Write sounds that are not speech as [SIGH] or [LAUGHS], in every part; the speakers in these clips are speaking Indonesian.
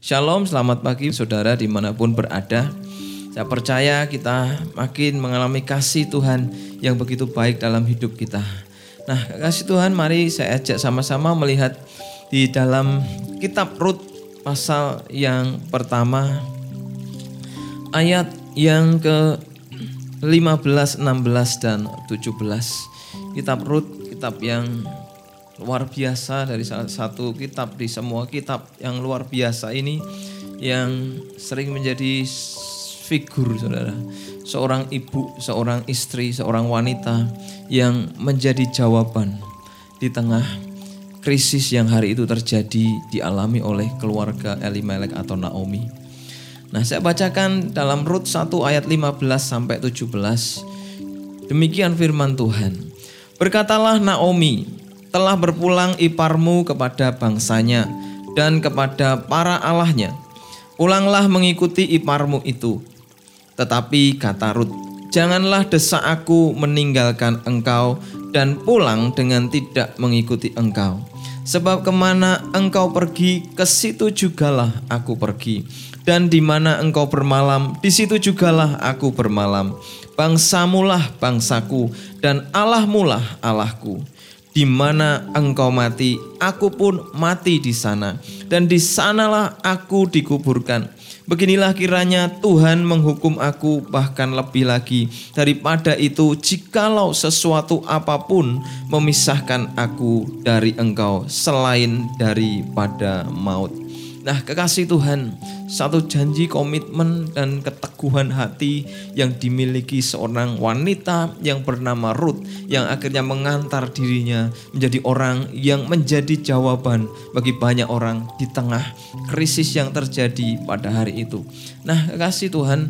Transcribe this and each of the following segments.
Shalom, selamat pagi saudara di mana pun berada. Saya percaya kita makin mengalami kasih Tuhan yang begitu baik dalam hidup kita. Nah, kasih Tuhan mari saya ajak sama-sama melihat di dalam kitab Rut pasal yang pertama ayat yang ke 15, 16 dan 17. Kitab Rut kitab yang luar biasa dari salah satu kitab di semua kitab yang luar biasa ini yang sering menjadi figur saudara. Seorang ibu, seorang istri, seorang wanita yang menjadi jawaban di tengah krisis yang hari itu terjadi dialami oleh keluarga Elimelek atau Naomi. Nah, saya bacakan dalam Rut 1 ayat 15 sampai 17. Demikian firman Tuhan. Berkatalah Naomi, telah berpulang iparmu kepada bangsanya dan kepada para allahnya. Pulanglah mengikuti iparmu itu tetapi kata Rut, janganlah desak aku meninggalkan engkau dan pulang dengan tidak mengikuti engkau. Sebab ke mana engkau pergi, ke situ jugalah aku pergi. Dan di mana engkau bermalam, di situ jugalah aku bermalam. Bangsamulah bangsaku, dan Allahmulah Allahku. Di mana engkau mati, aku pun mati di sana, dan di sanalah aku dikuburkan Beginilah kiranya Tuhan menghukum aku bahkan lebih lagi daripada itu jikalau sesuatu apa pun memisahkan aku dari engkau selain daripada maut. Nah, kekasih Tuhan, satu janji komitmen dan keteguhan hati yang dimiliki seorang wanita yang bernama Ruth yang akhirnya mengantar dirinya menjadi orang yang menjadi jawaban bagi banyak orang di tengah krisis yang terjadi pada hari itu. Nah, kekasih Tuhan,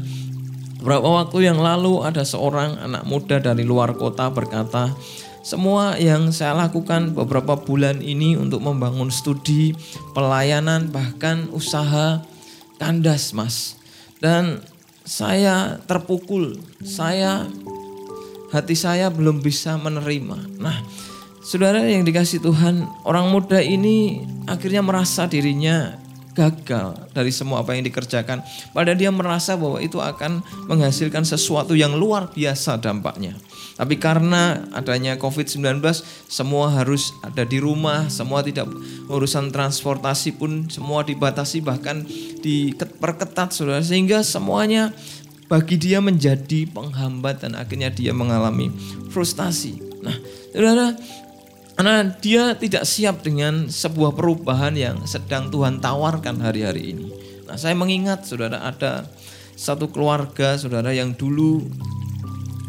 beberapa waktu yang lalu ada seorang anak muda dari luar kota berkata, semua yang saya lakukan beberapa bulan ini untuk membangun studi, pelayanan, bahkan usaha kandas, Mas. Dan saya terpukul, saya hati saya belum bisa menerima. Nah, saudara yang dikasih Tuhan, orang muda ini akhirnya merasa dirinya gagal dari semua apa yang dikerjakan. Pada dia merasa bahwa itu akan menghasilkan sesuatu yang luar biasa dampaknya. Tapi karena adanya COVID-19 semua harus ada di rumah, semua tidak urusan transportasi pun semua dibatasi bahkan diperketat Saudara sehingga semuanya bagi dia menjadi penghambat dan akhirnya dia mengalami frustasi. Nah, Saudara, karena dia tidak siap dengan sebuah perubahan yang sedang Tuhan tawarkan hari-hari ini. Nah, saya mengingat Saudara ada satu keluarga Saudara yang dulu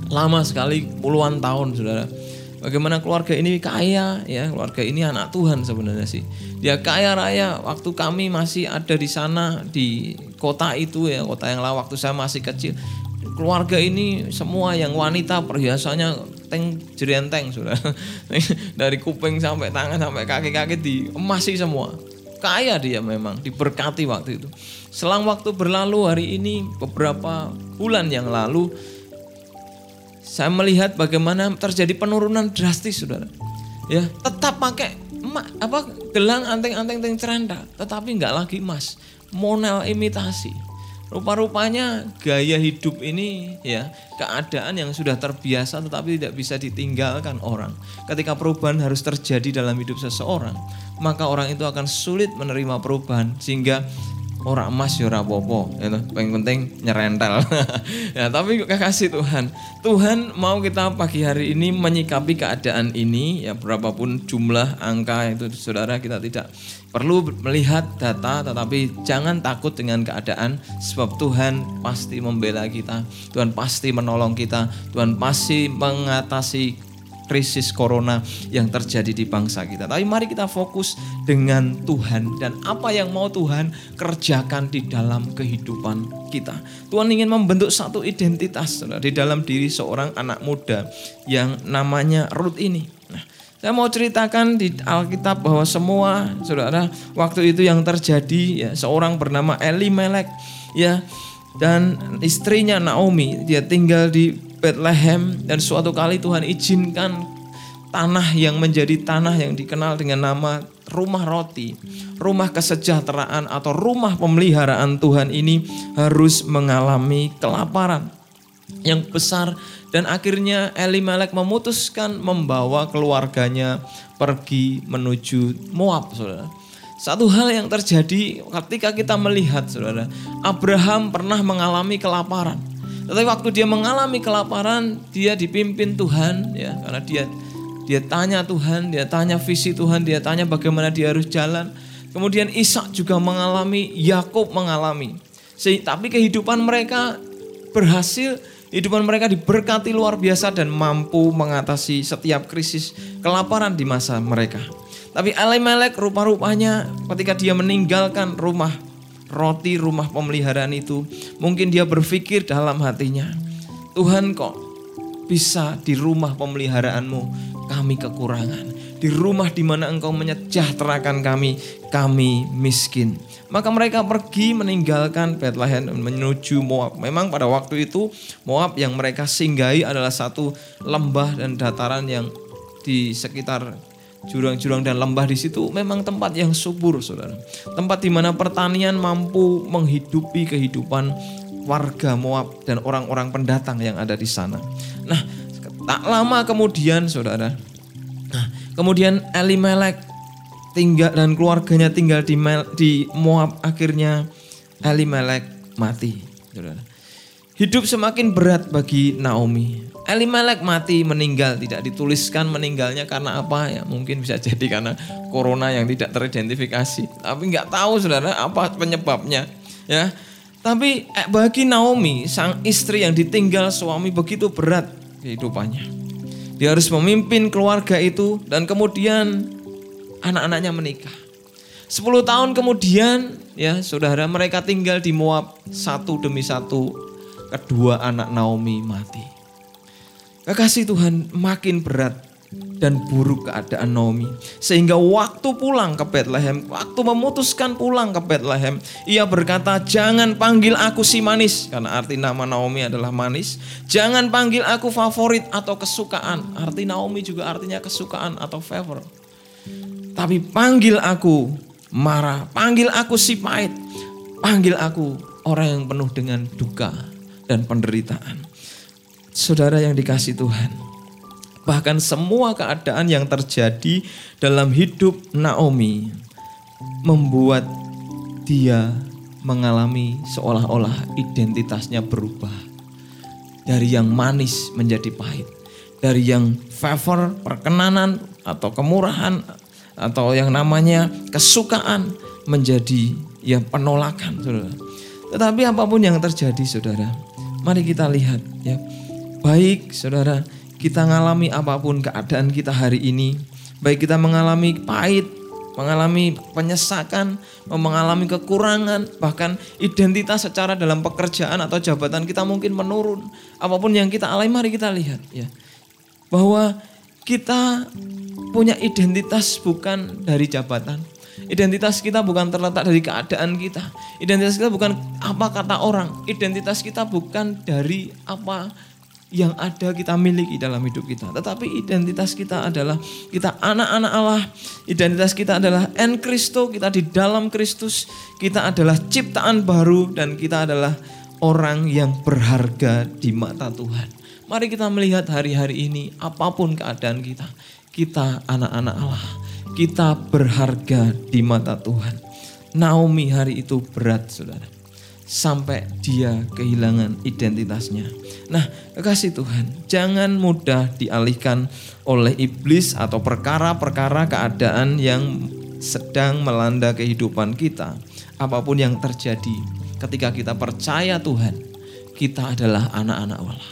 lama sekali puluhan tahun saudara. Bagaimana keluarga ini kaya ya. Keluarga ini anak Tuhan sebenarnya sih. Dia kaya raya. Waktu kami masih ada di sana di kota itu ya kota yang lah waktu saya masih kecil keluarga ini semua yang wanita perhiasannya teng jerenteng sudah [LAUGHS] dari kuping sampai tangan sampai kaki-kaki di emasih semua. Kaya dia memang diberkati waktu itu. Selang waktu berlalu hari ini beberapa bulan yang lalu saya melihat bagaimana terjadi penurunan drastis, saudara. Ya, tetap pakai emak, apa gelang anteng-anteng teng ceranda, tetapi nggak lagi emas, monel imitasi. Rupa-rupanya gaya hidup ini ya keadaan yang sudah terbiasa tetapi tidak bisa ditinggalkan orang. Ketika perubahan harus terjadi dalam hidup seseorang, maka orang itu akan sulit menerima perubahan sehingga orang emas ya ora apa-apa itu paling penting nyerentel. [LAUGHS] Ya tapi kasih Tuhan? Tuhan mau kita pagi hari ini menyikapi keadaan ini ya berapapun jumlah angka itu saudara kita tidak perlu melihat data tetapi jangan takut dengan keadaan sebab Tuhan pasti membela kita Tuhan pasti menolong kita Tuhan pasti mengatasi krisis corona yang terjadi di bangsa kita. Tapi mari kita fokus dengan Tuhan dan apa yang mau Tuhan kerjakan di dalam kehidupan kita. Tuhan ingin membentuk satu identitas di dalam diri seorang anak muda yang namanya Ruth ini. Nah, saya mau ceritakan di Alkitab bahwa semua saudara waktu itu yang terjadi ya seorang bernama Elimelek ya dan istrinya Naomi dia tinggal di Bethlehem dan suatu kali Tuhan izinkan tanah yang menjadi tanah yang dikenal dengan nama rumah roti, rumah kesejahteraan atau rumah pemeliharaan Tuhan ini harus mengalami kelaparan. Yang besar dan akhirnya Elimelek memutuskan membawa keluarganya pergi menuju Moab, Saudara. Satu hal yang terjadi ketika kita melihat Saudara, Abraham pernah mengalami kelaparan. Tetapi waktu dia mengalami kelaparan, dia dipimpin Tuhan ya, karena dia dia tanya Tuhan, dia tanya visi Tuhan, dia tanya bagaimana dia harus jalan. Kemudian Ishak juga mengalami, Yakub mengalami. Tapi kehidupan mereka berhasil, kehidupan mereka diberkati luar biasa dan mampu mengatasi setiap krisis kelaparan di masa mereka. Tapi Elimelek rupa-rupanya ketika dia meninggalkan rumah roti rumah pemeliharaan itu, mungkin dia berpikir dalam hatinya, Tuhan kok bisa di rumah pemeliharaanmu kami kekurangan. Di rumah di mana engkau menyejahterakan kami, kami miskin. Maka mereka pergi meninggalkan Bethlehem menuju Moab. Memang pada waktu itu Moab yang mereka singgahi adalah satu lembah dan dataran yang di sekitar jurang-jurang dan lembah di situ memang tempat yang subur, saudara. Tempat di mana pertanian mampu menghidupi kehidupan warga Moab dan orang-orang pendatang yang ada di sana. Nah, Tak lama kemudian saudara, nah, kemudian Elimelek tinggal dan keluarganya tinggal di, di Moab akhirnya Elimelek mati. Hidup semakin berat bagi Naomi. Elimelek mati meninggal tidak dituliskan meninggalnya karena apa ya mungkin bisa jadi karena corona yang tidak teridentifikasi tapi nggak tahu saudara apa penyebabnya ya tapi eh, bagi Naomi sang istri yang ditinggal suami begitu berat kehidupannya. Dia harus memimpin keluarga itu dan kemudian anak-anaknya menikah. Sepuluh tahun kemudian ya saudara mereka tinggal di Moab satu demi satu kedua anak Naomi mati. Kekasih Tuhan makin berat dan buruk keadaan Naomi. Sehingga waktu pulang ke Bethlehem, waktu memutuskan pulang ke Bethlehem, ia berkata, "Jangan panggil aku si manis," karena arti nama Naomi adalah manis. "Jangan panggil aku favorit atau kesukaan." Arti Naomi juga artinya kesukaan atau favor. Tapi panggil aku marah, panggil aku si pahit, panggil aku orang yang penuh dengan duka dan penderitaan. Saudara yang dikasih Tuhan, Bahkan semua keadaan yang terjadi dalam hidup Naomi membuat dia mengalami seolah-olah identitasnya berubah. Dari yang manis menjadi pahit. Dari yang favor, perkenanan atau kemurahan atau yang namanya kesukaan menjadi ya penolakan saudara. Tetapi apa pun yang terjadi saudara, mari kita lihat ya. Baik saudara, kita mengalami apa pun keadaan kita hari ini, baik kita mengalami pahit, mengalami penyesakan, mengalami kekurangan, bahkan identitas secara dalam pekerjaan atau jabatan kita mungkin menurun. Apa pun yang kita alami, mari kita lihat ya. Bahwa kita punya identitas bukan dari jabatan. Identitas kita bukan terletak dari keadaan kita. Identitas kita bukan apa kata orang. Identitas kita bukan dari apa yang ada kita miliki dalam hidup kita. Tetapi identitas kita adalah kita anak-anak Allah. Identitas kita adalah en Kristo, kita di dalam Kristus. Kita adalah ciptaan baru dan kita adalah orang yang berharga di mata Tuhan. Mari kita melihat hari-hari ini apa pun keadaan kita. Kita anak-anak Allah. Kita berharga di mata Tuhan. Naomi hari itu berat saudara sampai dia kehilangan identitasnya. Nah, kekasih Tuhan, jangan mudah dialihkan oleh iblis atau perkara-perkara keadaan yang sedang melanda kehidupan kita. Apa pun yang terjadi, ketika kita percaya Tuhan, kita adalah anak-anak Allah.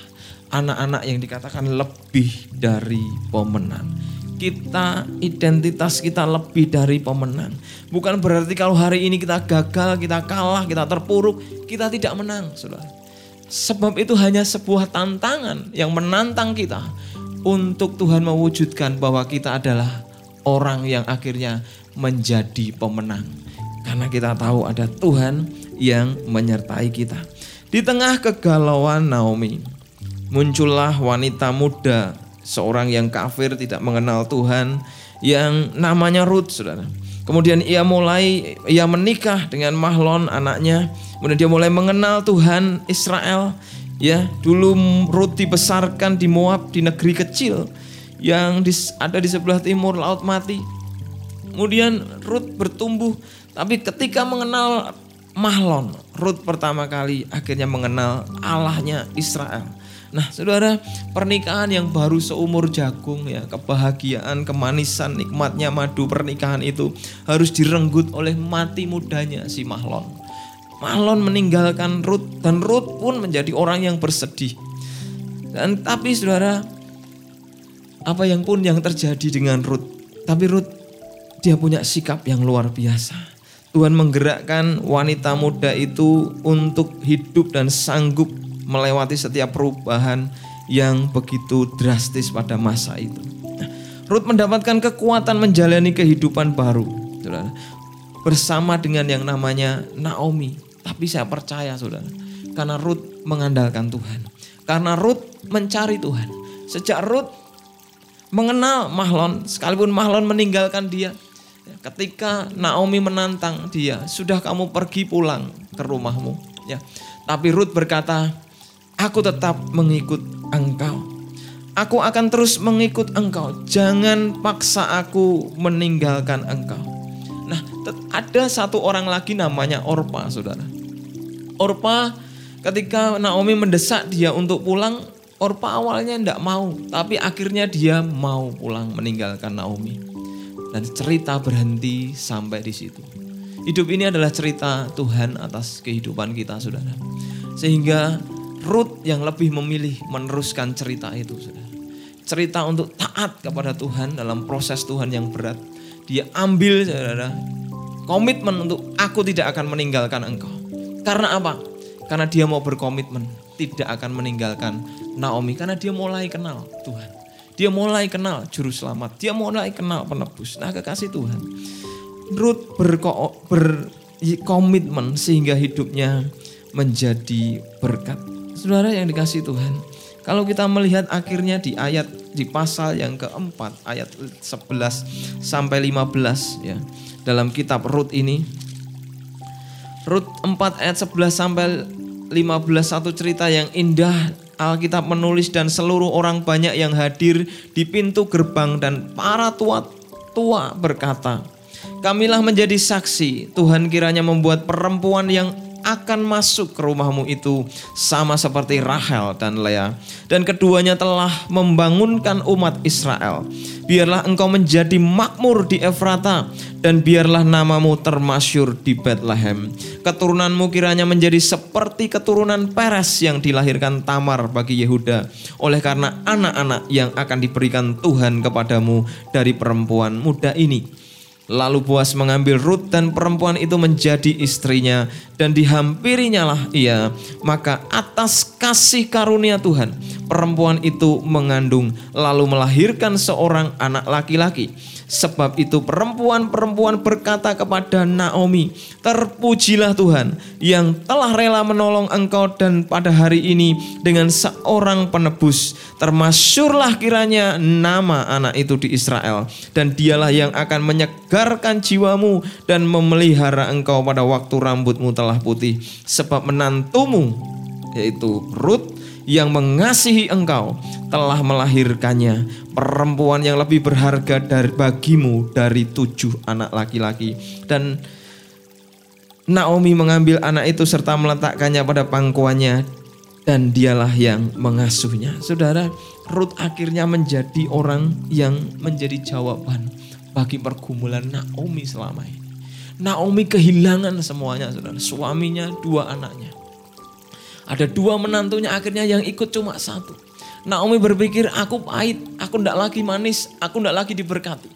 Anak-anak yang dikatakan lebih dari pemenang kita identitas kita lebih dari pemenang. Bukan berarti kalau hari ini kita gagal, kita kalah, kita terpuruk, kita tidak menang, Saudara. Sebab itu hanya sebuah tantangan yang menantang kita untuk Tuhan mewujudkan bahwa kita adalah orang yang akhirnya menjadi pemenang. Karena kita tahu ada Tuhan yang menyertai kita. Di tengah kegalauan Naomi, muncullah wanita muda seorang yang kafir tidak mengenal Tuhan yang namanya Ruth saudara. Kemudian ia mulai ia menikah dengan Mahlon anaknya. Kemudian dia mulai mengenal Tuhan Israel. Ya, dulu Ruth dibesarkan di Moab di negeri kecil yang ada di sebelah timur Laut Mati. Kemudian Ruth bertumbuh, tapi ketika mengenal Mahlon, Ruth pertama kali akhirnya mengenal Allahnya Israel. Nah, saudara, pernikahan yang baru seumur jagung ya, kebahagiaan, kemanisan, nikmatnya madu pernikahan itu harus direnggut oleh mati mudanya si Mahlon. Mahlon meninggalkan Ruth dan Ruth pun menjadi orang yang bersedih. Dan tapi saudara, apa yang pun yang terjadi dengan Ruth, tapi Ruth dia punya sikap yang luar biasa. Tuhan menggerakkan wanita muda itu untuk hidup dan sanggup melewati setiap perubahan yang begitu drastis pada masa itu. Nah, Ruth mendapatkan kekuatan menjalani kehidupan baru, saudara, bersama dengan yang namanya Naomi. Tapi saya percaya, saudara, karena Ruth mengandalkan Tuhan, karena Ruth mencari Tuhan. Sejak Ruth mengenal Mahlon, sekalipun Mahlon meninggalkan dia, ketika Naomi menantang dia, sudah kamu pergi pulang ke rumahmu, ya. Tapi Ruth berkata, Aku tetap mengikut engkau. Aku akan terus mengikut engkau. Jangan paksa aku meninggalkan engkau. Nah, ada satu orang lagi namanya Orpa, saudara. Orpa ketika Naomi mendesak dia untuk pulang, Orpa awalnya tidak mau, tapi akhirnya dia mau pulang meninggalkan Naomi. Dan cerita berhenti sampai di situ. Hidup ini adalah cerita Tuhan atas kehidupan kita, saudara. Sehingga Ruth yang lebih memilih meneruskan cerita itu. Saudara. Cerita untuk taat kepada Tuhan dalam proses Tuhan yang berat. Dia ambil saudara, komitmen untuk aku tidak akan meninggalkan engkau. Karena apa? Karena dia mau berkomitmen tidak akan meninggalkan Naomi. Karena dia mulai kenal Tuhan. Dia mulai kenal juru selamat. Dia mulai kenal penebus. Nah kekasih Tuhan. Ruth berko, berkomitmen sehingga hidupnya menjadi berkat. Saudara yang dikasih Tuhan, kalau kita melihat akhirnya di ayat di pasal yang keempat ayat 11 sampai 15 ya dalam kitab Rut ini. Rut 4 ayat 11 sampai 15 satu cerita yang indah Alkitab menulis dan seluruh orang banyak yang hadir di pintu gerbang dan para tua-tua berkata, Kamilah menjadi saksi, Tuhan kiranya membuat perempuan yang akan masuk ke rumahmu itu sama seperti Rahel dan Lea. Dan keduanya telah membangunkan umat Israel. Biarlah engkau menjadi makmur di Efrata dan biarlah namamu termasyur di Bethlehem. Keturunanmu kiranya menjadi seperti keturunan Peres yang dilahirkan Tamar bagi Yehuda. Oleh karena anak-anak yang akan diberikan Tuhan kepadamu dari perempuan muda ini. Lalu Boas mengambil Ruth dan perempuan itu menjadi istrinya dan dihampirinya lah ia. Maka atas kasih karunia Tuhan perempuan itu mengandung lalu melahirkan seorang anak laki-laki. Sebab itu perempuan-perempuan berkata kepada Naomi, Terpujilah Tuhan yang telah rela menolong engkau dan pada hari ini dengan seorang penebus. Termasyurlah kiranya nama anak itu di Israel. Dan dialah yang akan menyegarkan jiwamu dan memelihara engkau pada waktu rambutmu telah putih. Sebab menantumu, yaitu Ruth, yang mengasihi engkau telah melahirkannya perempuan yang lebih berharga dari bagimu dari tujuh anak laki-laki dan Naomi mengambil anak itu serta meletakkannya pada pangkuannya dan dialah yang mengasuhnya. Saudara, Ruth akhirnya menjadi orang yang menjadi jawaban bagi pergumulan Naomi selama ini. Naomi kehilangan semuanya, saudara. Suaminya, dua anaknya. Ada dua menantunya akhirnya yang ikut cuma satu. Naomi berpikir aku pahit, aku tidak lagi manis, aku tidak lagi diberkati.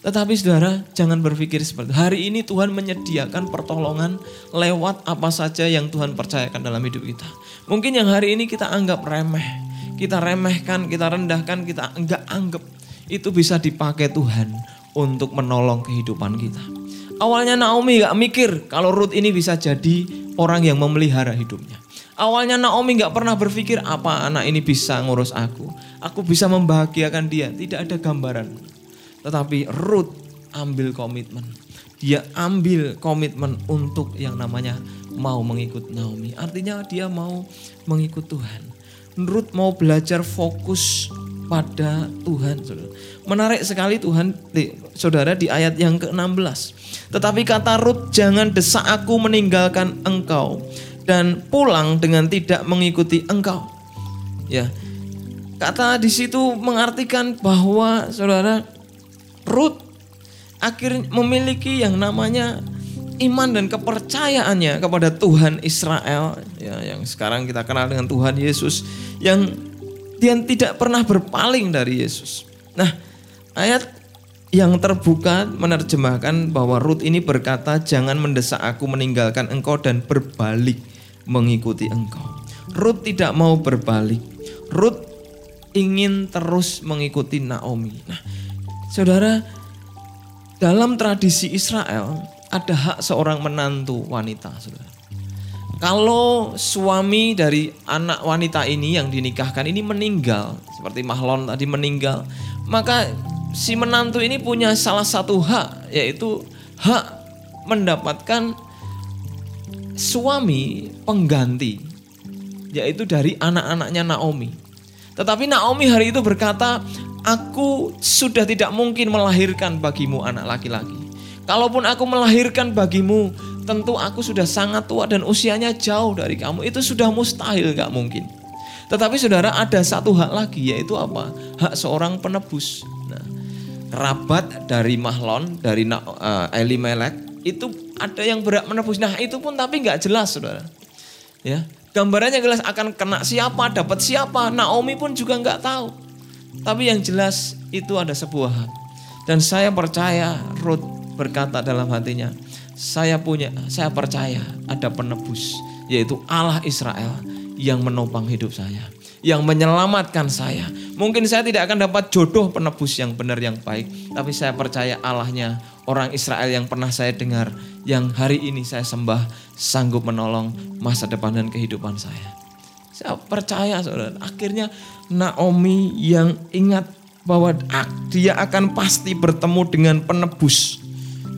Tetapi saudara jangan berpikir seperti itu. Hari ini Tuhan menyediakan pertolongan lewat apa saja yang Tuhan percayakan dalam hidup kita. Mungkin yang hari ini kita anggap remeh. Kita remehkan, kita rendahkan, kita enggak anggap. Itu bisa dipakai Tuhan untuk menolong kehidupan kita. Awalnya Naomi gak mikir kalau Ruth ini bisa jadi orang yang memelihara hidupnya. Awalnya Naomi nggak pernah berpikir apa anak ini bisa ngurus aku. Aku bisa membahagiakan dia. Tidak ada gambaran. Tetapi Ruth ambil komitmen. Dia ambil komitmen untuk yang namanya mau mengikut Naomi. Artinya dia mau mengikut Tuhan. Ruth mau belajar fokus pada Tuhan. Menarik sekali Tuhan, saudara di ayat yang ke-16. Tetapi kata Ruth, jangan desak aku meninggalkan engkau dan pulang dengan tidak mengikuti engkau. Ya, kata di situ mengartikan bahwa saudara Ruth akhirnya memiliki yang namanya iman dan kepercayaannya kepada Tuhan Israel ya yang sekarang kita kenal dengan Tuhan Yesus yang dia tidak pernah berpaling dari Yesus. Nah, ayat yang terbuka menerjemahkan bahwa Ruth ini berkata, "Jangan mendesak aku meninggalkan engkau dan berbalik mengikuti engkau." Ruth tidak mau berbalik. Ruth ingin terus mengikuti Naomi. Nah, Saudara, dalam tradisi Israel ada hak seorang menantu wanita, saudara. Kalau suami dari anak wanita ini yang dinikahkan ini meninggal, seperti Mahlon tadi meninggal, maka si menantu ini punya salah satu hak, yaitu hak mendapatkan suami pengganti, yaitu dari anak-anaknya Naomi. Tetapi Naomi hari itu berkata, aku sudah tidak mungkin melahirkan bagimu anak laki-laki. Kalaupun aku melahirkan bagimu, tentu aku sudah sangat tua dan usianya jauh dari kamu. Itu sudah mustahil, gak mungkin. Tetapi saudara ada satu hak lagi, yaitu apa? Hak seorang penebus. Nah, kerabat dari Mahlon, dari uh, Elimelek, itu ada yang berat menebus. Nah itu pun tapi nggak jelas saudara. Ya, gambarannya jelas akan kena siapa, dapat siapa. Naomi pun juga nggak tahu. Tapi yang jelas itu ada sebuah hak. Dan saya percaya Ruth berkata dalam hatinya, saya punya, saya percaya ada penebus, yaitu Allah Israel yang menopang hidup saya, yang menyelamatkan saya. Mungkin saya tidak akan dapat jodoh penebus yang benar yang baik, tapi saya percaya Allahnya orang Israel yang pernah saya dengar, yang hari ini saya sembah, sanggup menolong masa depan dan kehidupan saya. Saya percaya saudara, akhirnya Naomi yang ingat bahwa dia akan pasti bertemu dengan penebus.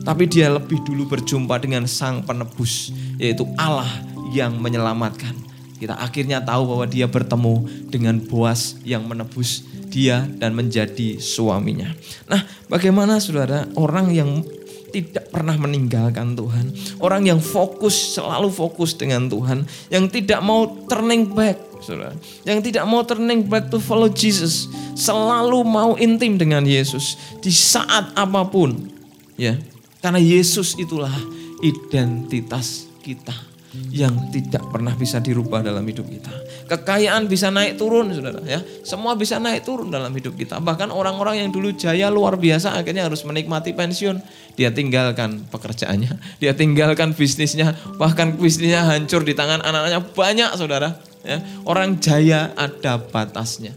Tapi dia lebih dulu berjumpa dengan sang penebus, yaitu Allah yang menyelamatkan. Kita akhirnya tahu bahwa dia bertemu dengan Boas yang menebus dia dan menjadi suaminya. Nah, bagaimana saudara orang yang tidak pernah meninggalkan Tuhan. Orang yang fokus, selalu fokus dengan Tuhan. Yang tidak mau turning back. Saudara. Yang tidak mau turning back to follow Jesus. Selalu mau intim dengan Yesus. Di saat apa pun. ya Karena Yesus itulah identitas kita yang tidak pernah bisa dirubah dalam hidup kita. Kekayaan bisa naik turun, saudara ya. Semua bisa naik turun dalam hidup kita. Bahkan orang-orang yang dulu jaya luar biasa akhirnya harus menikmati pensiun. Dia tinggalkan pekerjaannya, dia tinggalkan bisnisnya, bahkan bisnisnya hancur di tangan anak-anaknya banyak, saudara. Ya. Orang jaya ada batasnya.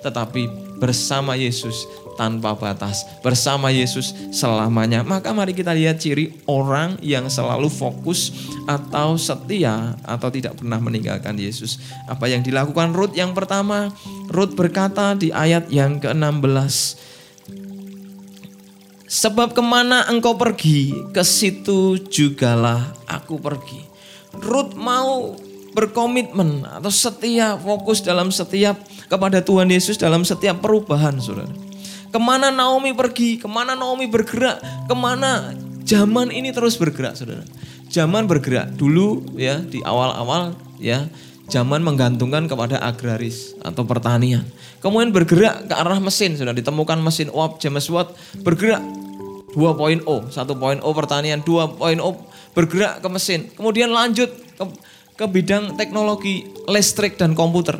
Tetapi bersama Yesus tanpa batas bersama Yesus selamanya. Maka mari kita lihat ciri orang yang selalu fokus atau setia atau tidak pernah meninggalkan Yesus. Apa yang dilakukan Ruth yang pertama, Ruth berkata di ayat yang ke-16, Sebab ke mana engkau pergi, ke situ jugalah aku pergi. Ruth mau berkomitmen atau setia fokus dalam setiap kepada Tuhan Yesus dalam setiap perubahan saudara. Ke mana Naomi pergi, ke mana Naomi bergerak, ke mana zaman ini terus bergerak saudara. Zaman bergerak dulu ya di awal-awal ya zaman menggantungkan kepada agraris atau pertanian. Kemudian bergerak ke arah mesin, sudah ditemukan mesin uap James Watt bergerak 2.0, 1.0 pertanian, 2.0 bergerak ke mesin. Kemudian lanjut ke, ke bidang teknologi listrik dan komputer.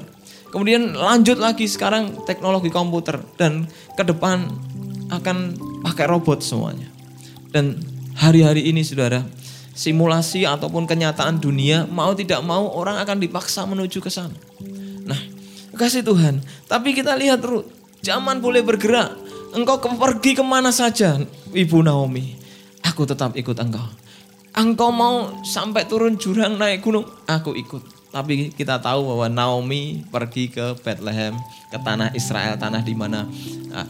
Kemudian lanjut lagi sekarang teknologi komputer dan ke depan akan pakai robot semuanya. Dan hari-hari ini saudara, simulasi ataupun kenyataan dunia mau tidak mau orang akan dipaksa menuju ke sana. Nah, kasih Tuhan. Tapi kita lihat Ruth, zaman boleh bergerak. Engkau pergi ke mana saja, Ibu Naomi. Aku tetap ikut engkau. Engkau mau sampai turun jurang naik gunung, aku ikut. Tapi kita tahu bahwa Naomi pergi ke Bethlehem, ke tanah Israel, tanah di mana uh,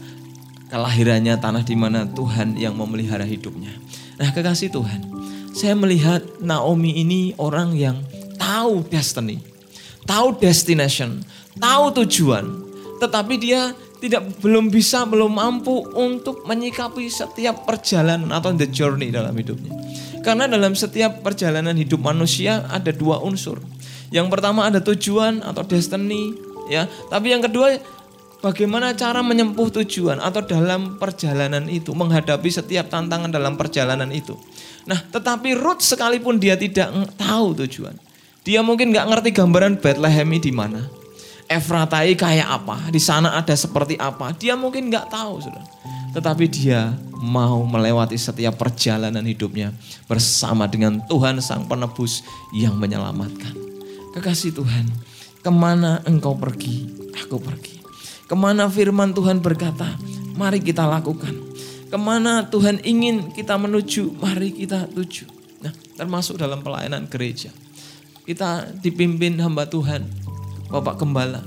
kelahirannya, tanah di mana Tuhan yang memelihara hidupnya. Nah, kekasih Tuhan, saya melihat Naomi ini orang yang tahu destiny, tahu destination, tahu tujuan, tetapi dia tidak belum bisa belum mampu untuk menyikapi setiap perjalanan atau the journey dalam hidupnya. Karena dalam setiap perjalanan hidup manusia ada dua unsur. Yang pertama ada tujuan atau destiny, ya. Tapi yang kedua bagaimana cara menyempuh tujuan atau dalam perjalanan itu menghadapi setiap tantangan dalam perjalanan itu. Nah, tetapi Ruth sekalipun dia tidak tahu tujuan. Dia mungkin nggak ngerti gambaran Bethlehem di mana. Efratai kayak apa, di sana ada seperti apa. Dia mungkin nggak tahu, sudah. Tetapi dia mau melewati setiap perjalanan hidupnya bersama dengan Tuhan Sang Penebus yang menyelamatkan. Kekasih Tuhan, ke mana engkau pergi, aku pergi. Ke mana firman Tuhan berkata, mari kita lakukan. Ke mana Tuhan ingin kita menuju, mari kita tuju. Nah, termasuk dalam pelayanan gereja. Kita dipimpin hamba Tuhan, Bapak Gembala.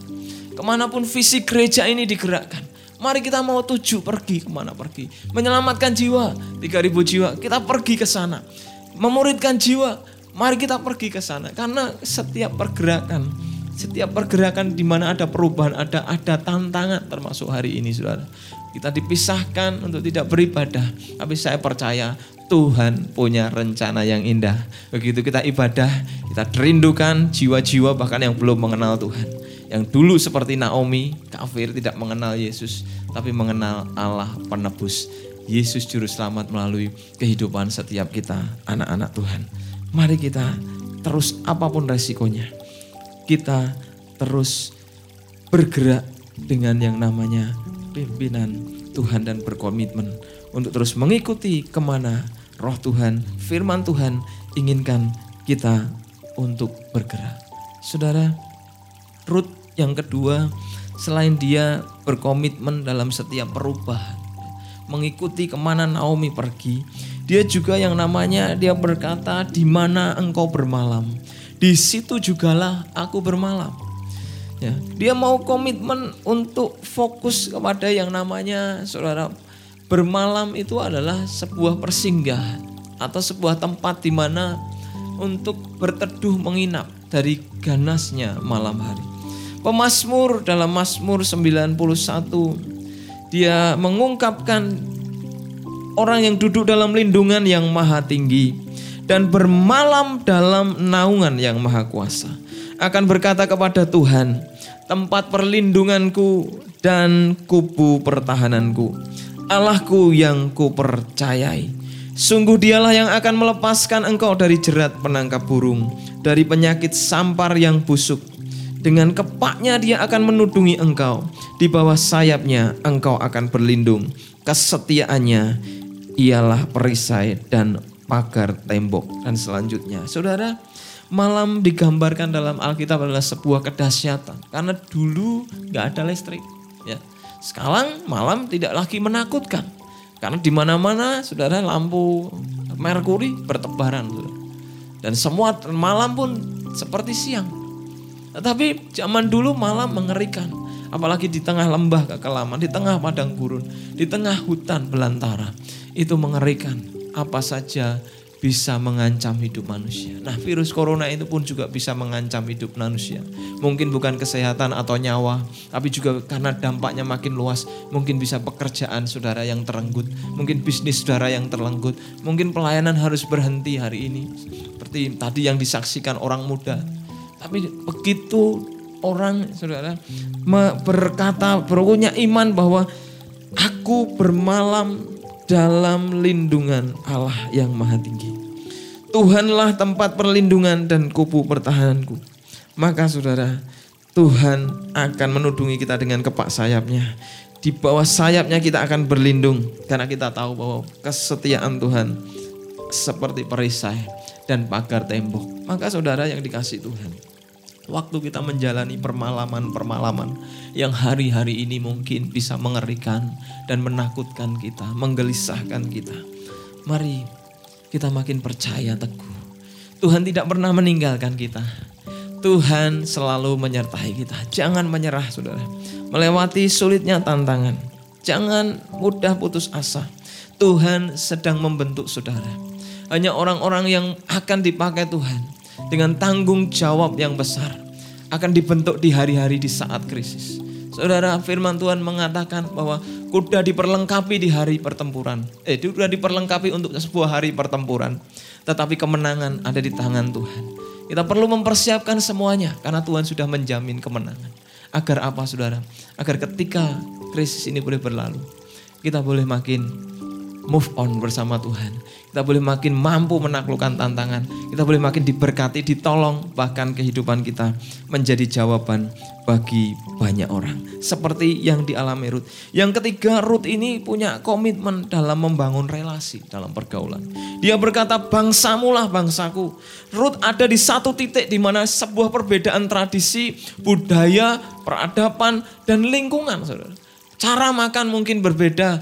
Ke mana pun visi gereja ini digerakkan. Mari kita mau tuju pergi ke mana pergi. Menyelamatkan jiwa, 3000 jiwa. Kita pergi ke sana. Memuridkan jiwa, mari kita pergi ke sana. Karena setiap pergerakan setiap pergerakan di mana ada perubahan, ada ada tantangan termasuk hari ini Saudara. Kita dipisahkan untuk tidak beribadah, tapi saya percaya Tuhan punya rencana yang indah. Begitu kita ibadah, kita rindukan jiwa-jiwa bahkan yang belum mengenal Tuhan. Yang dulu seperti Naomi, kafir tidak mengenal Yesus, tapi mengenal Allah penebus. Yesus juru selamat melalui kehidupan setiap kita anak-anak Tuhan. Mari kita terus apa pun resikonya kita terus bergerak dengan yang namanya pimpinan Tuhan dan berkomitmen untuk terus mengikuti ke mana roh Tuhan, firman Tuhan inginkan kita untuk bergerak. Saudara, Ruth yang kedua, selain dia berkomitmen dalam setiap perubahan, mengikuti ke mana Naomi pergi, dia juga yang namanya dia berkata di mana engkau bermalam di situ jugalah aku bermalam. Ya, dia mau komitmen untuk fokus kepada yang namanya saudara bermalam itu adalah sebuah persinggahan atau sebuah tempat di mana untuk berteduh menginap dari ganasnya malam hari. Pemasmur dalam Mazmur 91 dia mengungkapkan orang yang duduk dalam lindungan yang maha tinggi dan bermalam dalam naungan yang maha kuasa. Akan berkata kepada Tuhan, tempat perlindunganku dan kubu pertahananku, Allahku yang kupercayai. Sungguh dialah yang akan melepaskan engkau dari jerat penangkap burung, dari penyakit sampar yang busuk. Dengan kepaknya dia akan menudungi engkau, di bawah sayapnya engkau akan berlindung. Kesetiaannya ialah perisai dan pagar, tembok, dan selanjutnya. Saudara, malam digambarkan dalam Alkitab adalah sebuah kedahsyatan. Karena dulu nggak ada listrik. Ya. Sekarang malam tidak lagi menakutkan. Karena di mana-mana saudara lampu merkuri bertebaran. Dan semua malam pun seperti siang. Tetapi zaman dulu malam mengerikan. Apalagi di tengah lembah kekelaman, di tengah padang gurun, di tengah hutan belantara. Itu mengerikan apa saja bisa mengancam hidup manusia. Nah, virus corona itu pun juga bisa mengancam hidup manusia. Mungkin bukan kesehatan atau nyawa, tapi juga karena dampaknya makin luas. Mungkin bisa pekerjaan saudara yang terenggut, mungkin bisnis saudara yang terlenggut, mungkin pelayanan harus berhenti hari ini. Seperti tadi yang disaksikan orang muda. Tapi begitu orang saudara berkata, berpunya iman bahwa aku bermalam dalam lindungan Allah yang maha tinggi. Tuhanlah tempat perlindungan dan kubu pertahananku. Maka saudara, Tuhan akan menudungi kita dengan kepak sayapnya. Di bawah sayapnya kita akan berlindung. Karena kita tahu bahwa kesetiaan Tuhan seperti perisai dan pagar tembok. Maka saudara yang dikasih Tuhan waktu kita menjalani permalaman-permalaman yang hari-hari ini mungkin bisa mengerikan dan menakutkan kita, menggelisahkan kita. Mari kita makin percaya teguh. Tuhan tidak pernah meninggalkan kita. Tuhan selalu menyertai kita. Jangan menyerah saudara. Melewati sulitnya tantangan. Jangan mudah putus asa. Tuhan sedang membentuk saudara. Hanya orang-orang yang akan dipakai Tuhan dengan tanggung jawab yang besar akan dibentuk di hari-hari di saat krisis. Saudara, firman Tuhan mengatakan bahwa kuda diperlengkapi di hari pertempuran. Eh, kuda diperlengkapi untuk sebuah hari pertempuran. Tetapi kemenangan ada di tangan Tuhan. Kita perlu mempersiapkan semuanya karena Tuhan sudah menjamin kemenangan. Agar apa saudara? Agar ketika krisis ini boleh berlalu, kita boleh makin move on bersama Tuhan. Kita boleh makin mampu menaklukkan tantangan. Kita boleh makin diberkati, ditolong, bahkan kehidupan kita menjadi jawaban bagi banyak orang. Seperti yang dialami Ruth. Yang ketiga, Ruth ini punya komitmen dalam membangun relasi dalam pergaulan. Dia berkata, bangsamulah bangsaku. Ruth ada di satu titik di mana sebuah perbedaan tradisi, budaya, peradaban, dan lingkungan. Saudara. Cara makan mungkin berbeda,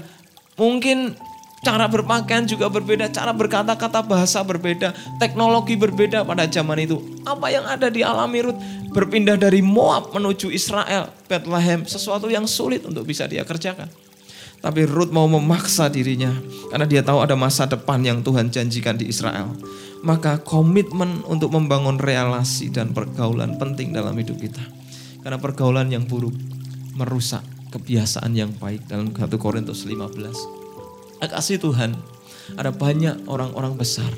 mungkin Cara berpakaian juga berbeda, cara berkata-kata bahasa berbeda, teknologi berbeda pada zaman itu. Apa yang ada di alami Ruth berpindah dari Moab menuju Israel, Bethlehem, sesuatu yang sulit untuk bisa dia kerjakan. Tapi Ruth mau memaksa dirinya karena dia tahu ada masa depan yang Tuhan janjikan di Israel. Maka komitmen untuk membangun relasi dan pergaulan penting dalam hidup kita. Karena pergaulan yang buruk merusak kebiasaan yang baik dalam 1 Korintus 15 kasih Tuhan, ada banyak orang-orang besar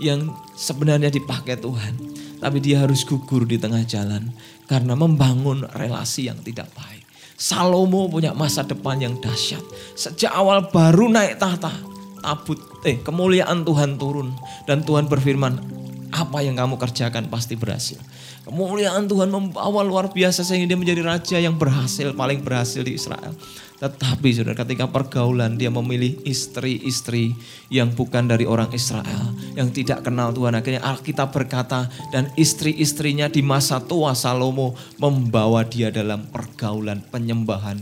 yang sebenarnya dipakai Tuhan, tapi dia harus gugur di tengah jalan karena membangun relasi yang tidak baik. Salomo punya masa depan yang dahsyat. Sejak awal baru naik tahta, tabut eh kemuliaan Tuhan turun dan Tuhan berfirman, apa yang kamu kerjakan pasti berhasil. Kemuliaan Tuhan membawa luar biasa sehingga dia menjadi raja yang berhasil, paling berhasil di Israel. Tetapi saudara ketika pergaulan dia memilih istri-istri yang bukan dari orang Israel. Yang tidak kenal Tuhan. Akhirnya Alkitab berkata dan istri-istrinya di masa tua Salomo membawa dia dalam pergaulan penyembahan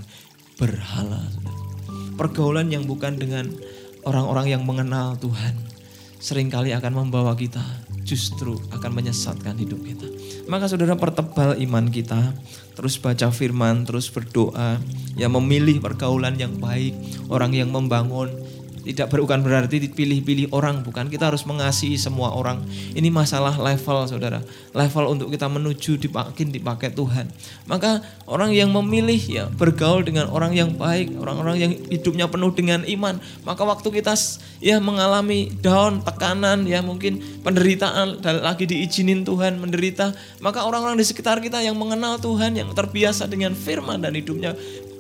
berhala. Pergaulan yang bukan dengan orang-orang yang mengenal Tuhan. Seringkali akan membawa kita justru akan menyesatkan hidup kita. Maka saudara pertebal iman kita, terus baca firman, terus berdoa, ya memilih pergaulan yang baik, orang yang membangun, tidak bukan berarti dipilih-pilih orang, bukan. Kita harus mengasihi semua orang. Ini masalah level, saudara. Level untuk kita menuju dipakai dipakai Tuhan. Maka orang yang memilih ya bergaul dengan orang yang baik, orang-orang yang hidupnya penuh dengan iman. Maka waktu kita ya mengalami down, tekanan, ya mungkin penderitaan, dan lagi diizinin Tuhan menderita. Maka orang-orang di sekitar kita yang mengenal Tuhan, yang terbiasa dengan firman dan hidupnya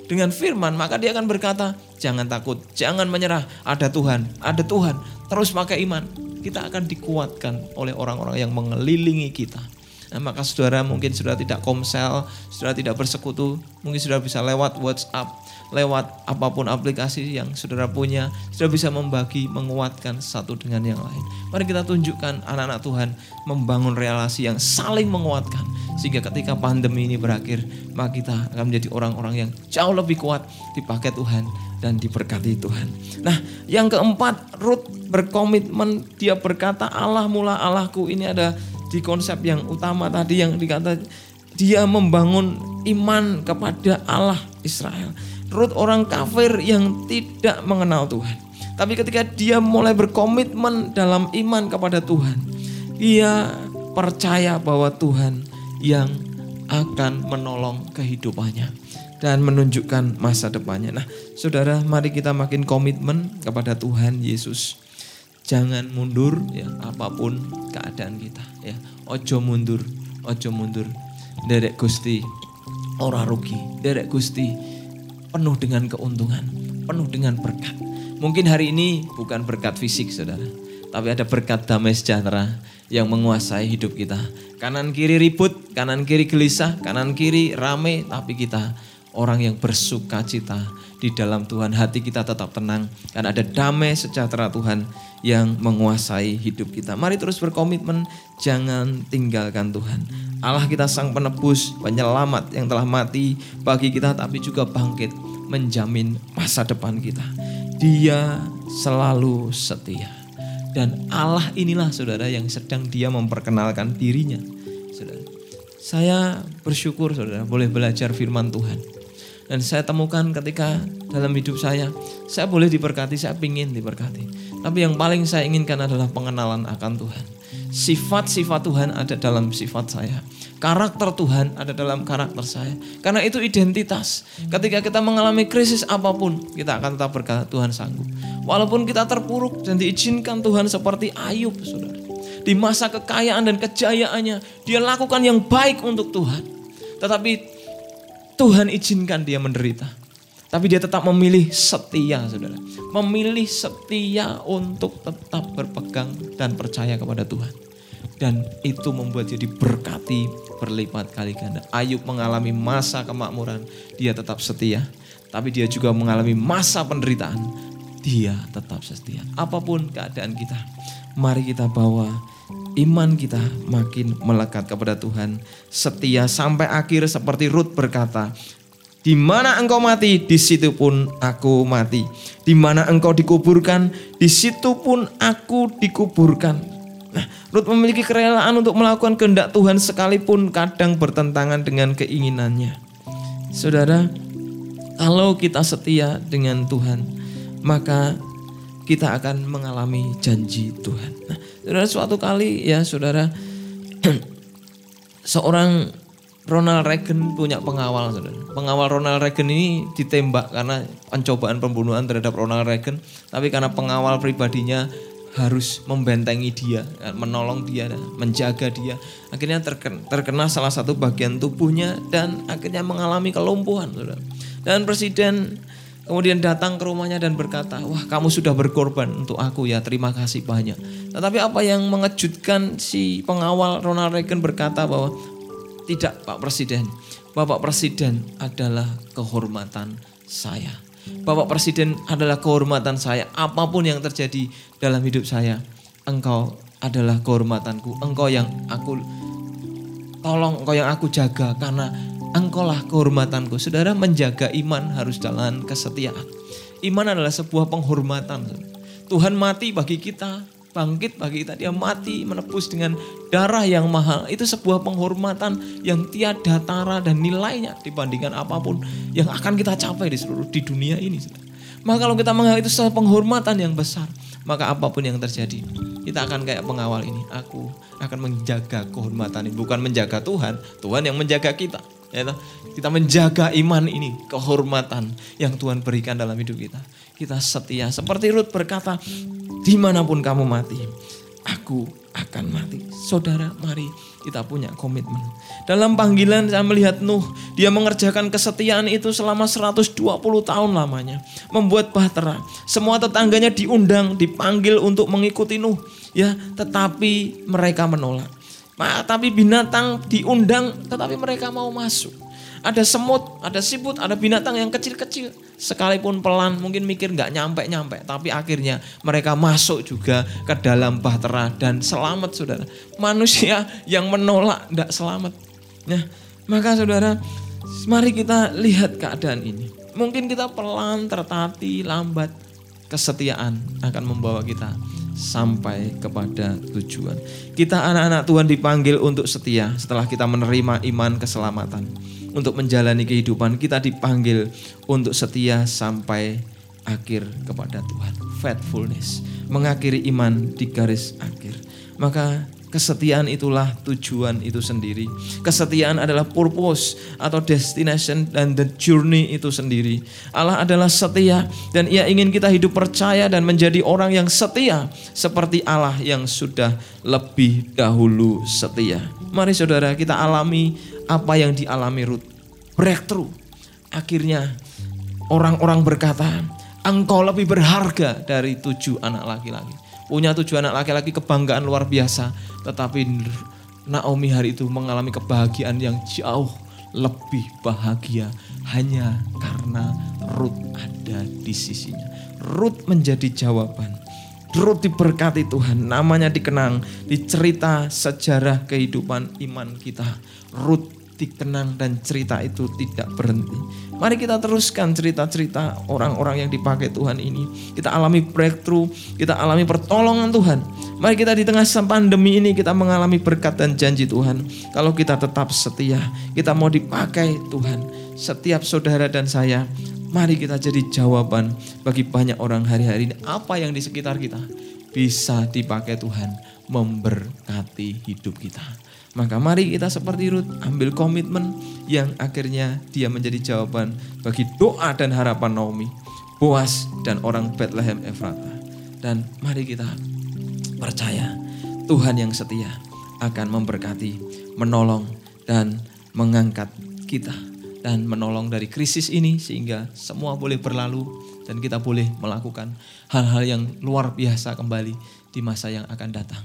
dengan firman, maka dia akan berkata, jangan takut, jangan menyerah, ada Tuhan, ada Tuhan. Terus pakai iman, kita akan dikuatkan oleh orang-orang yang mengelilingi kita. Nah, maka saudara mungkin sudah tidak komsel, sudah tidak bersekutu, mungkin sudah bisa lewat WhatsApp, lewat apa pun aplikasi yang saudara punya, sudah bisa membagi, menguatkan satu dengan yang lain. Mari kita tunjukkan anak-anak Tuhan membangun relasi yang saling menguatkan. Sehingga ketika pandemi ini berakhir, maka kita akan menjadi orang-orang yang jauh lebih kuat dipakai Tuhan dan diberkati Tuhan. Nah yang keempat, Ruth berkomitmen, dia berkata Allah mula Allahku. Ini ada di konsep yang utama tadi yang dikata dia membangun iman kepada Allah Israel. Ruth orang kafir yang tidak mengenal Tuhan. Tapi ketika dia mulai berkomitmen dalam iman kepada Tuhan, dia percaya bahwa Tuhan yang akan menolong kehidupannya dan menunjukkan masa depannya. Nah, saudara, mari kita makin komitmen kepada Tuhan Yesus. Jangan mundur ya apa pun keadaan kita ya. Ojo mundur, ojo mundur. Derek Gusti ora rugi. Derek Gusti penuh dengan keuntungan, penuh dengan berkat. Mungkin hari ini bukan berkat fisik saudara, tapi ada berkat damai sejahtera yang menguasai hidup kita. Kanan kiri ribut, kanan kiri gelisah, kanan kiri rame, tapi kita orang yang bersuka cita di dalam Tuhan. Hati kita tetap tenang karena ada damai sejahtera Tuhan yang menguasai hidup kita. Mari terus berkomitmen, jangan tinggalkan Tuhan. Allah kita sang penebus, penyelamat yang telah mati bagi kita tapi juga bangkit menjamin masa depan kita. Dia selalu setia. Dan Allah inilah saudara yang sedang dia memperkenalkan dirinya. Saudara. Saya bersyukur saudara boleh belajar firman Tuhan. Dan saya temukan ketika dalam hidup saya, saya boleh diberkati, saya ingin diberkati. Tapi yang paling saya inginkan adalah pengenalan akan Tuhan. Sifat-sifat Tuhan ada dalam sifat saya. Karakter Tuhan ada dalam karakter saya. Karena itu identitas. Ketika kita mengalami krisis apa pun, kita akan tetap berkata Tuhan sanggup. Walaupun kita terpuruk dan diizinkan Tuhan seperti Ayub, saudara. Di masa kekayaan dan kejayaannya, dia lakukan yang baik untuk Tuhan. Tetapi Tuhan izinkan dia menderita. Tapi dia tetap memilih setia, saudara. Memilih setia untuk tetap berpegang dan percaya kepada Tuhan. Dan itu membuat dia diberkati berlipat kali ganda. Ayub mengalami masa kemakmuran, dia tetap setia. Tapi dia juga mengalami masa penderitaan, dia tetap setia. Apa pun keadaan kita, mari kita bawa iman kita makin melekat kepada Tuhan. Setia sampai akhir seperti Ruth berkata, di mana engkau mati, di situ pun aku mati. Di mana engkau dikuburkan, di situ pun aku dikuburkan. Nah, Ruth memiliki kerelaan untuk melakukan kehendak Tuhan sekalipun kadang bertentangan dengan keinginannya. Saudara, kalau kita setia dengan Tuhan, maka kita akan mengalami janji Tuhan. Nah, saudara suatu kali ya saudara [CLEARS THROAT] seorang Ronald Reagan punya pengawal saudara. Pengawal Ronald Reagan ini ditembak karena pencobaan pembunuhan terhadap Ronald Reagan. Tapi karena pengawal pribadinya harus membentengi dia, menolong dia, menjaga dia. Akhirnya terkena, terkena salah satu bagian tubuhnya dan akhirnya mengalami kelumpuhan. Saudara. Dan presiden Kemudian datang ke rumahnya dan berkata, wah kamu sudah berkorban untuk aku ya, terima kasih banyak. Tetapi apa yang mengejutkan si pengawal Ronald Reagan berkata bahwa tidak Pak Presiden, Bapak Presiden adalah kehormatan saya. Bapak Presiden adalah kehormatan saya. Apa pun yang terjadi dalam hidup saya, engkau adalah kehormatanku. Engkau yang aku tolong, engkau yang aku jaga karena engkaulah kehormatanku. Saudara menjaga iman harus dalam kesetiaan. Iman adalah sebuah penghormatan. Tuhan mati bagi kita, bangkit bagi kita. Dia mati menebus dengan darah yang mahal. Itu sebuah penghormatan yang tiada tara dan nilainya dibandingkan apa pun yang akan kita capai di seluruh di dunia ini. Maka kalau kita menganggap itu sebuah penghormatan yang besar, maka apa pun yang terjadi, kita akan kayak pengawal ini. Aku akan menjaga kehormatan ini, bukan menjaga Tuhan, Tuhan yang menjaga kita. Ya, kita menjaga iman ini, kehormatan yang Tuhan berikan dalam hidup kita. Kita setia. Seperti Ruth berkata, di mana pun kamu mati, aku akan mati. Saudara, mari kita punya komitmen. Dalam panggilan saya melihat Nuh, dia mengerjakan kesetiaan itu selama 120 tahun lamanya. Membuat bahtera. Semua tetangganya diundang, dipanggil untuk mengikuti Nuh. Ya, tetapi mereka menolak. Nah, tapi binatang diundang tetapi mereka mau masuk. Ada semut, ada siput, ada binatang yang kecil-kecil. Sekalipun pelan mungkin mikir nggak nyampe-nyampe. Tapi akhirnya mereka masuk juga ke dalam bahtera dan selamat saudara. Manusia yang menolak tidak selamat. Nah, maka saudara mari kita lihat keadaan ini. Mungkin kita pelan, tertati, lambat. Kesetiaan akan membawa kita sampai kepada tujuan. Kita anak-anak Tuhan dipanggil untuk setia setelah kita menerima iman keselamatan. Untuk menjalani kehidupan kita dipanggil untuk setia sampai akhir kepada Tuhan. Faithfulness, mengakhiri iman di garis akhir. Maka Kesetiaan itulah tujuan itu sendiri. Kesetiaan adalah purpose atau destination dan the journey itu sendiri. Allah adalah setia dan ia ingin kita hidup percaya dan menjadi orang yang setia seperti Allah yang sudah lebih dahulu setia. Mari saudara kita alami apa yang dialami Ruth. Breakthrough. Akhirnya orang-orang berkata, engkau lebih berharga dari tujuh anak laki-laki punya tujuh anak laki-laki kebanggaan luar biasa. Tetapi Naomi hari itu mengalami kebahagiaan yang jauh lebih bahagia hanya karena Ruth ada di sisinya. Ruth menjadi jawaban. Ruth diberkati Tuhan, namanya dikenang di cerita sejarah kehidupan iman kita. Ruth dikenang dan cerita itu tidak berhenti. Mari kita teruskan cerita-cerita orang-orang yang dipakai Tuhan ini. Kita alami breakthrough, kita alami pertolongan Tuhan. Mari kita di tengah pandemi ini kita mengalami berkat dan janji Tuhan. Kalau kita tetap setia, kita mau dipakai Tuhan. Setiap saudara dan saya, mari kita jadi jawaban bagi banyak orang hari-hari ini. Apa yang di sekitar kita bisa dipakai Tuhan memberkati hidup kita. Maka mari kita seperti Ruth ambil komitmen yang akhirnya dia menjadi jawaban bagi doa dan harapan Naomi, Boas dan orang Bethlehem Efrata. Dan mari kita percaya Tuhan yang setia akan memberkati, menolong dan mengangkat kita dan menolong dari krisis ini sehingga semua boleh berlalu dan kita boleh melakukan hal-hal yang luar biasa kembali di masa yang akan datang.